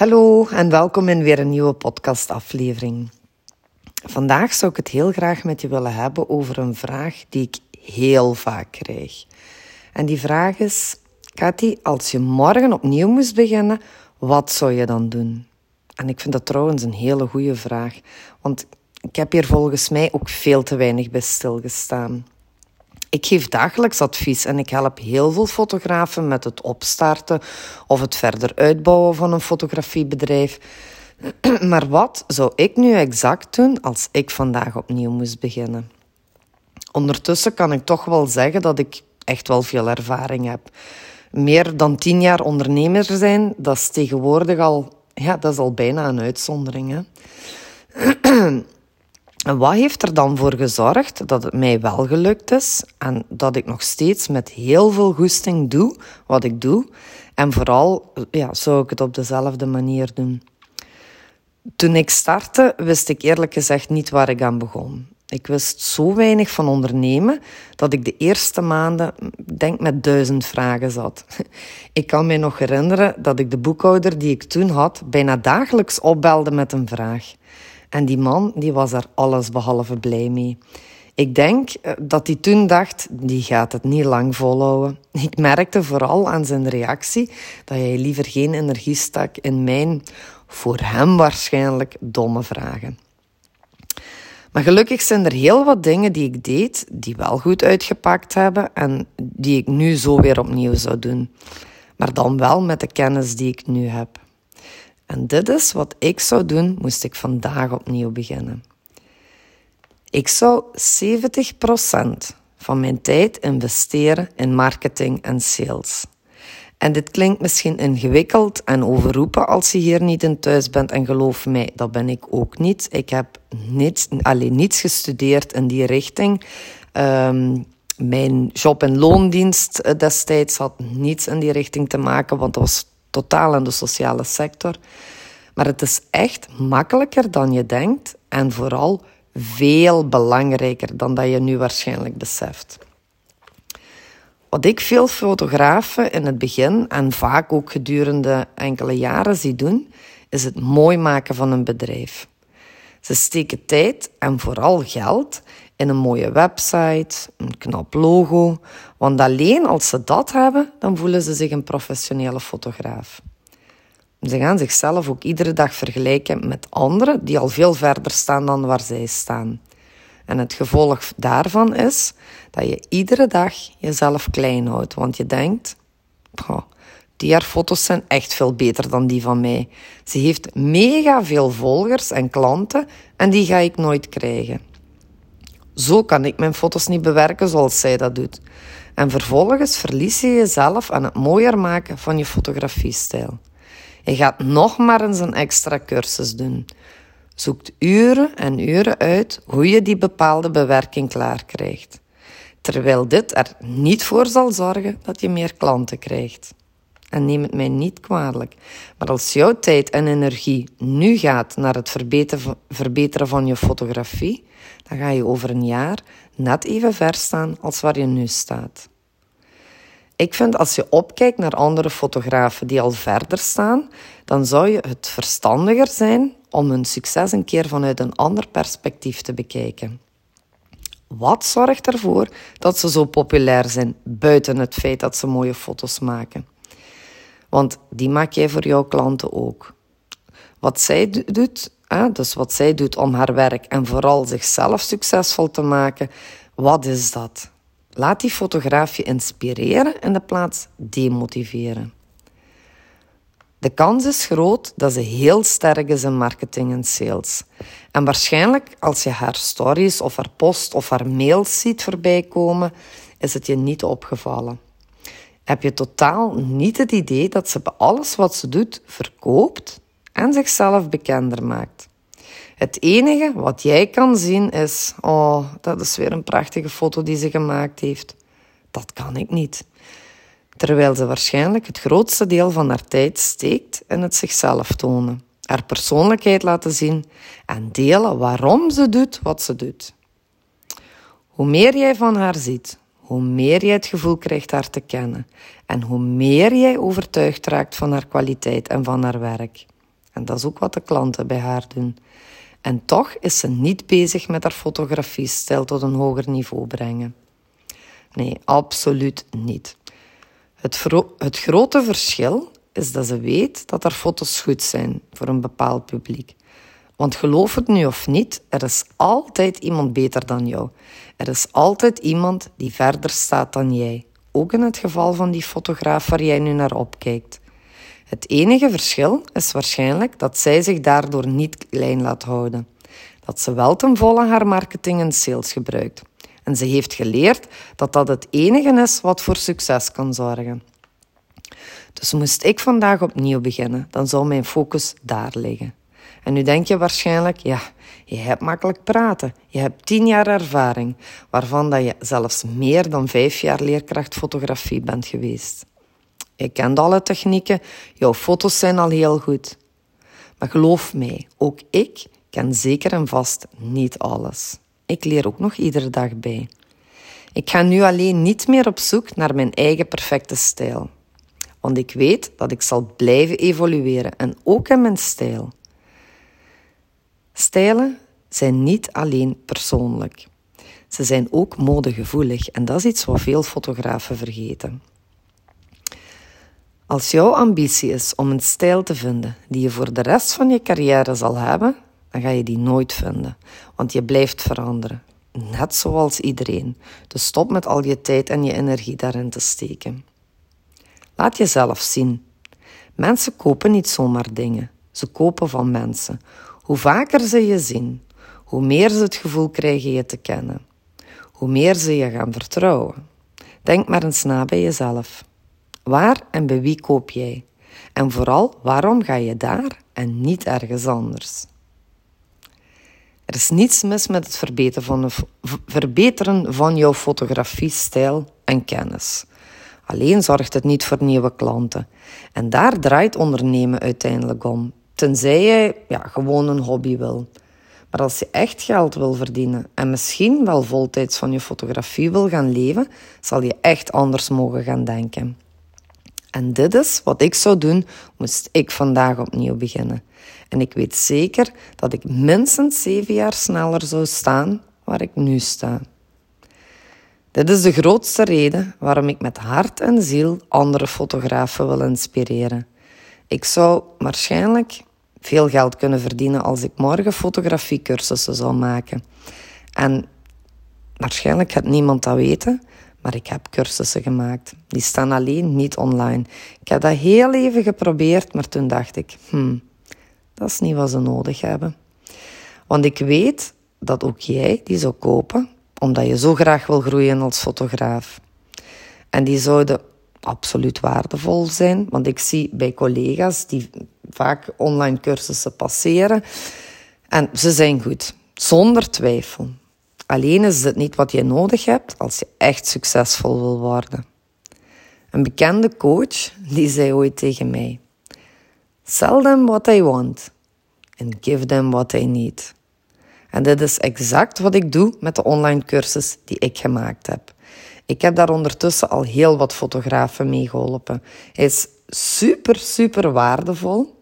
Hallo en welkom in weer een nieuwe podcastaflevering. Vandaag zou ik het heel graag met je willen hebben over een vraag die ik heel vaak krijg. En die vraag is: Cathy, als je morgen opnieuw moest beginnen, wat zou je dan doen? En ik vind dat trouwens een hele goede vraag, want ik heb hier volgens mij ook veel te weinig bij stilgestaan. Ik geef dagelijks advies en ik help heel veel fotografen met het opstarten of het verder uitbouwen van een fotografiebedrijf. Maar wat zou ik nu exact doen als ik vandaag opnieuw moest beginnen? Ondertussen kan ik toch wel zeggen dat ik echt wel veel ervaring heb. Meer dan tien jaar ondernemer zijn, dat is tegenwoordig al, ja, dat is al bijna een uitzondering. Hè? En wat heeft er dan voor gezorgd dat het mij wel gelukt is en dat ik nog steeds met heel veel goesting doe wat ik doe? En vooral ja, zou ik het op dezelfde manier doen. Toen ik startte, wist ik eerlijk gezegd niet waar ik aan begon. Ik wist zo weinig van ondernemen dat ik de eerste maanden, denk met duizend vragen zat. Ik kan me nog herinneren dat ik de boekhouder die ik toen had bijna dagelijks opbelde met een vraag. En die man die was er alles behalve blij mee. Ik denk eh, dat hij toen dacht, die gaat het niet lang volhouden. Ik merkte vooral aan zijn reactie dat hij liever geen energie stak in mijn, voor hem waarschijnlijk, domme vragen. Maar gelukkig zijn er heel wat dingen die ik deed die wel goed uitgepakt hebben en die ik nu zo weer opnieuw zou doen. Maar dan wel met de kennis die ik nu heb. En dit is wat ik zou doen, moest ik vandaag opnieuw beginnen. Ik zou 70% van mijn tijd investeren in marketing en sales. En dit klinkt misschien ingewikkeld en overroepen als je hier niet in thuis bent. En geloof mij, dat ben ik ook niet. Ik heb niets, alleen niets gestudeerd in die richting. Um, mijn job- en loondienst eh, destijds had niets in die richting te maken, want dat was totaal in de sociale sector. Maar het is echt makkelijker dan je denkt en vooral veel belangrijker dan dat je nu waarschijnlijk beseft. Wat ik veel fotografen in het begin en vaak ook gedurende enkele jaren zie doen, is het mooi maken van een bedrijf. Ze steken tijd en vooral geld in een mooie website, een knap logo, want alleen als ze dat hebben, dan voelen ze zich een professionele fotograaf. Ze gaan zichzelf ook iedere dag vergelijken met anderen die al veel verder staan dan waar zij staan. En het gevolg daarvan is dat je iedere dag jezelf klein houdt, want je denkt, die haar foto's zijn echt veel beter dan die van mij. Ze heeft mega veel volgers en klanten en die ga ik nooit krijgen. Zo kan ik mijn foto's niet bewerken zoals zij dat doet. En vervolgens verlies je jezelf aan het mooier maken van je fotografiestijl. Je gaat nog maar eens een extra cursus doen. Zoekt uren en uren uit hoe je die bepaalde bewerking klaar krijgt. Terwijl dit er niet voor zal zorgen dat je meer klanten krijgt. En neem het mij niet kwalijk, maar als jouw tijd en energie nu gaat naar het verbeteren van je fotografie, dan ga je over een jaar net even ver staan als waar je nu staat. Ik vind als je opkijkt naar andere fotografen die al verder staan, dan zou je het verstandiger zijn om hun succes een keer vanuit een ander perspectief te bekijken. Wat zorgt ervoor dat ze zo populair zijn, buiten het feit dat ze mooie foto's maken? Want die maak jij voor jouw klanten ook. Wat zij doet, dus wat zij doet om haar werk en vooral zichzelf succesvol te maken, wat is dat? Laat die fotograaf je inspireren in de plaats demotiveren. De kans is groot dat ze heel sterk is in marketing en sales. En waarschijnlijk als je haar stories of haar post of haar mails ziet voorbij komen, is het je niet opgevallen. Heb je totaal niet het idee dat ze bij alles wat ze doet verkoopt en zichzelf bekender maakt. Het enige wat jij kan zien is, oh, dat is weer een prachtige foto die ze gemaakt heeft. Dat kan ik niet. Terwijl ze waarschijnlijk het grootste deel van haar tijd steekt in het zichzelf tonen, haar persoonlijkheid laten zien en delen waarom ze doet wat ze doet. Hoe meer jij van haar ziet, hoe meer jij het gevoel krijgt haar te kennen en hoe meer jij overtuigd raakt van haar kwaliteit en van haar werk. En dat is ook wat de klanten bij haar doen. En toch is ze niet bezig met haar fotografiestijl tot een hoger niveau brengen. Nee, absoluut niet. Het, het grote verschil is dat ze weet dat haar foto's goed zijn voor een bepaald publiek. Want geloof het nu of niet, er is altijd iemand beter dan jou. Er is altijd iemand die verder staat dan jij. Ook in het geval van die fotograaf waar jij nu naar opkijkt. Het enige verschil is waarschijnlijk dat zij zich daardoor niet klein laat houden. Dat ze wel ten volle haar marketing en sales gebruikt. En ze heeft geleerd dat dat het enige is wat voor succes kan zorgen. Dus moest ik vandaag opnieuw beginnen, dan zou mijn focus daar liggen. En nu denk je waarschijnlijk, ja, je hebt makkelijk praten. Je hebt tien jaar ervaring, waarvan dat je zelfs meer dan vijf jaar leerkracht fotografie bent geweest. Je kent alle technieken, jouw foto's zijn al heel goed. Maar geloof mij, ook ik ken zeker en vast niet alles. Ik leer ook nog iedere dag bij. Ik ga nu alleen niet meer op zoek naar mijn eigen perfecte stijl. Want ik weet dat ik zal blijven evolueren en ook in mijn stijl. Stijlen zijn niet alleen persoonlijk. Ze zijn ook modegevoelig en dat is iets wat veel fotografen vergeten. Als jouw ambitie is om een stijl te vinden die je voor de rest van je carrière zal hebben, dan ga je die nooit vinden, want je blijft veranderen. Net zoals iedereen. Dus stop met al je tijd en je energie daarin te steken. Laat jezelf zien. Mensen kopen niet zomaar dingen. Ze kopen van mensen. Hoe vaker ze je zien, hoe meer ze het gevoel krijgen je te kennen. Hoe meer ze je gaan vertrouwen. Denk maar eens na bij jezelf. Waar en bij wie koop jij? En vooral, waarom ga je daar en niet ergens anders? Er is niets mis met het verbeteren van, verbeteren van jouw fotografiestijl en kennis. Alleen zorgt het niet voor nieuwe klanten. En daar draait ondernemen uiteindelijk om. Tenzij je ja, gewoon een hobby wil. Maar als je echt geld wil verdienen en misschien wel voltijds van je fotografie wil gaan leven, zal je echt anders mogen gaan denken. En dit is wat ik zou doen, moest ik vandaag opnieuw beginnen. En ik weet zeker dat ik minstens zeven jaar sneller zou staan waar ik nu sta. Dit is de grootste reden waarom ik met hart en ziel andere fotografen wil inspireren. Ik zou waarschijnlijk veel geld kunnen verdienen als ik morgen fotografiecursussen zou maken. En waarschijnlijk gaat niemand dat weten, maar ik heb cursussen gemaakt. Die staan alleen niet online. Ik heb dat heel even geprobeerd, maar toen dacht ik, hmm, dat is niet wat ze nodig hebben. Want ik weet dat ook jij die zou kopen, omdat je zo graag wil groeien als fotograaf. En die zouden absoluut waardevol zijn, want ik zie bij collega's die vaak online cursussen passeren en ze zijn goed, zonder twijfel. Alleen is het niet wat je nodig hebt als je echt succesvol wil worden. Een bekende coach die zei ooit tegen mij: Sell them what they want and give them what they need. En dit is exact wat ik doe met de online cursus die ik gemaakt heb. Ik heb daar ondertussen al heel wat fotografen mee geholpen. Hij is super, super waardevol.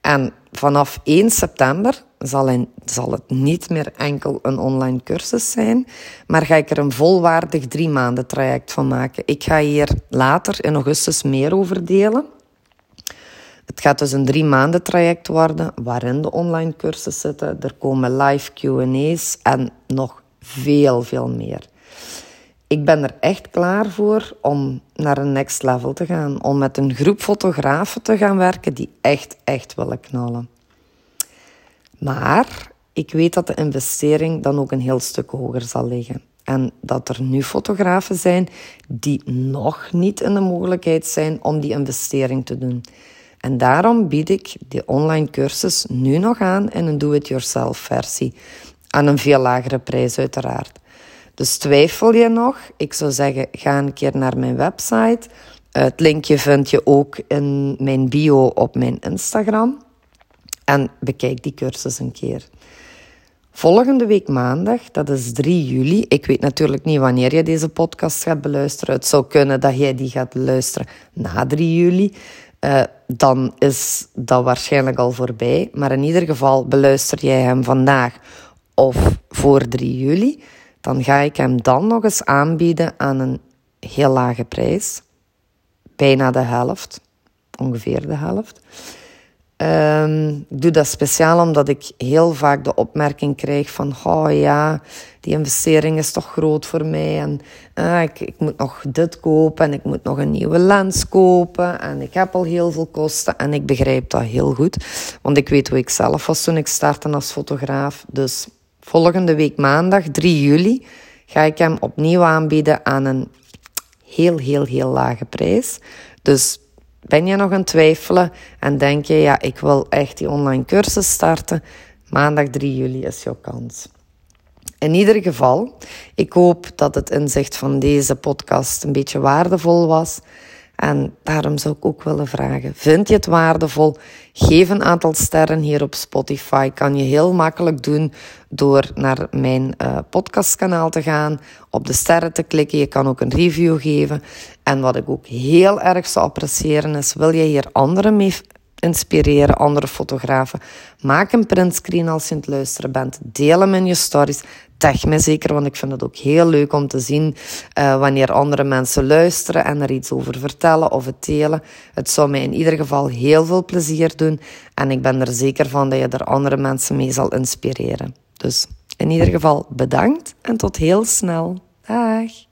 En vanaf 1 september zal, zal het niet meer enkel een online cursus zijn, maar ga ik er een volwaardig drie maanden traject van maken. Ik ga hier later in augustus meer over delen. Het gaat dus een drie maanden traject worden waarin de online cursus zitten. Er komen live Q&A's en nog veel, veel meer. Ik ben er echt klaar voor om naar een next level te gaan. Om met een groep fotografen te gaan werken die echt, echt willen knallen. Maar ik weet dat de investering dan ook een heel stuk hoger zal liggen. En dat er nu fotografen zijn die nog niet in de mogelijkheid zijn om die investering te doen. En daarom bied ik die online cursus nu nog aan in een do-it-yourself versie. Aan een veel lagere prijs uiteraard. Dus twijfel je nog? Ik zou zeggen, ga een keer naar mijn website. Het linkje vind je ook in mijn bio op mijn Instagram. En bekijk die cursus een keer. Volgende week maandag, dat is 3 juli. Ik weet natuurlijk niet wanneer je deze podcast gaat beluisteren. Het zou kunnen dat jij die gaat luisteren na 3 juli. uh, dan is dat waarschijnlijk al voorbij. Maar in ieder geval beluister jij hem vandaag of voor 3 juli, dan ga ik hem dan nog eens aanbieden aan een heel lage prijs. Bijna de helft, ongeveer de helft. Um, ik doe dat speciaal omdat ik heel vaak de opmerking krijg van... Oh ja, die investering is toch groot voor mij. En uh, ik, ik moet nog dit kopen en ik moet nog een nieuwe lens kopen. En ik heb al heel veel kosten en ik begrijp dat heel goed. Want ik weet hoe ik zelf was toen ik startte als fotograaf. Dus volgende week maandag, 3 juli, ga ik hem opnieuw aanbieden aan een heel, heel, heel lage prijs. Dus ben je nog aan het twijfelen en denk je, ja, ik wil echt die online cursus starten? Maandag 3 juli is jouw kans. In ieder geval, ik hoop dat het inzicht van deze podcast een beetje waardevol was. En daarom zou ik ook willen vragen: vind je het waardevol? Geef een aantal sterren hier op Spotify. Kan je heel makkelijk doen door naar mijn uh, podcastkanaal te gaan, op de sterren te klikken. Je kan ook een review geven. En wat ik ook heel erg zou appreciëren is: wil je hier anderen mee inspireren, andere fotografen? Maak een printscreen als je aan het luisteren bent. Deel hem in je stories tag me zeker, want ik vind het ook heel leuk om te zien uh, wanneer andere mensen luisteren en er iets over vertellen of het delen. Het zou mij in ieder geval heel veel plezier doen en ik ben er zeker van dat je er andere mensen mee zal inspireren. Dus in ieder geval bedankt en tot heel snel. Dag!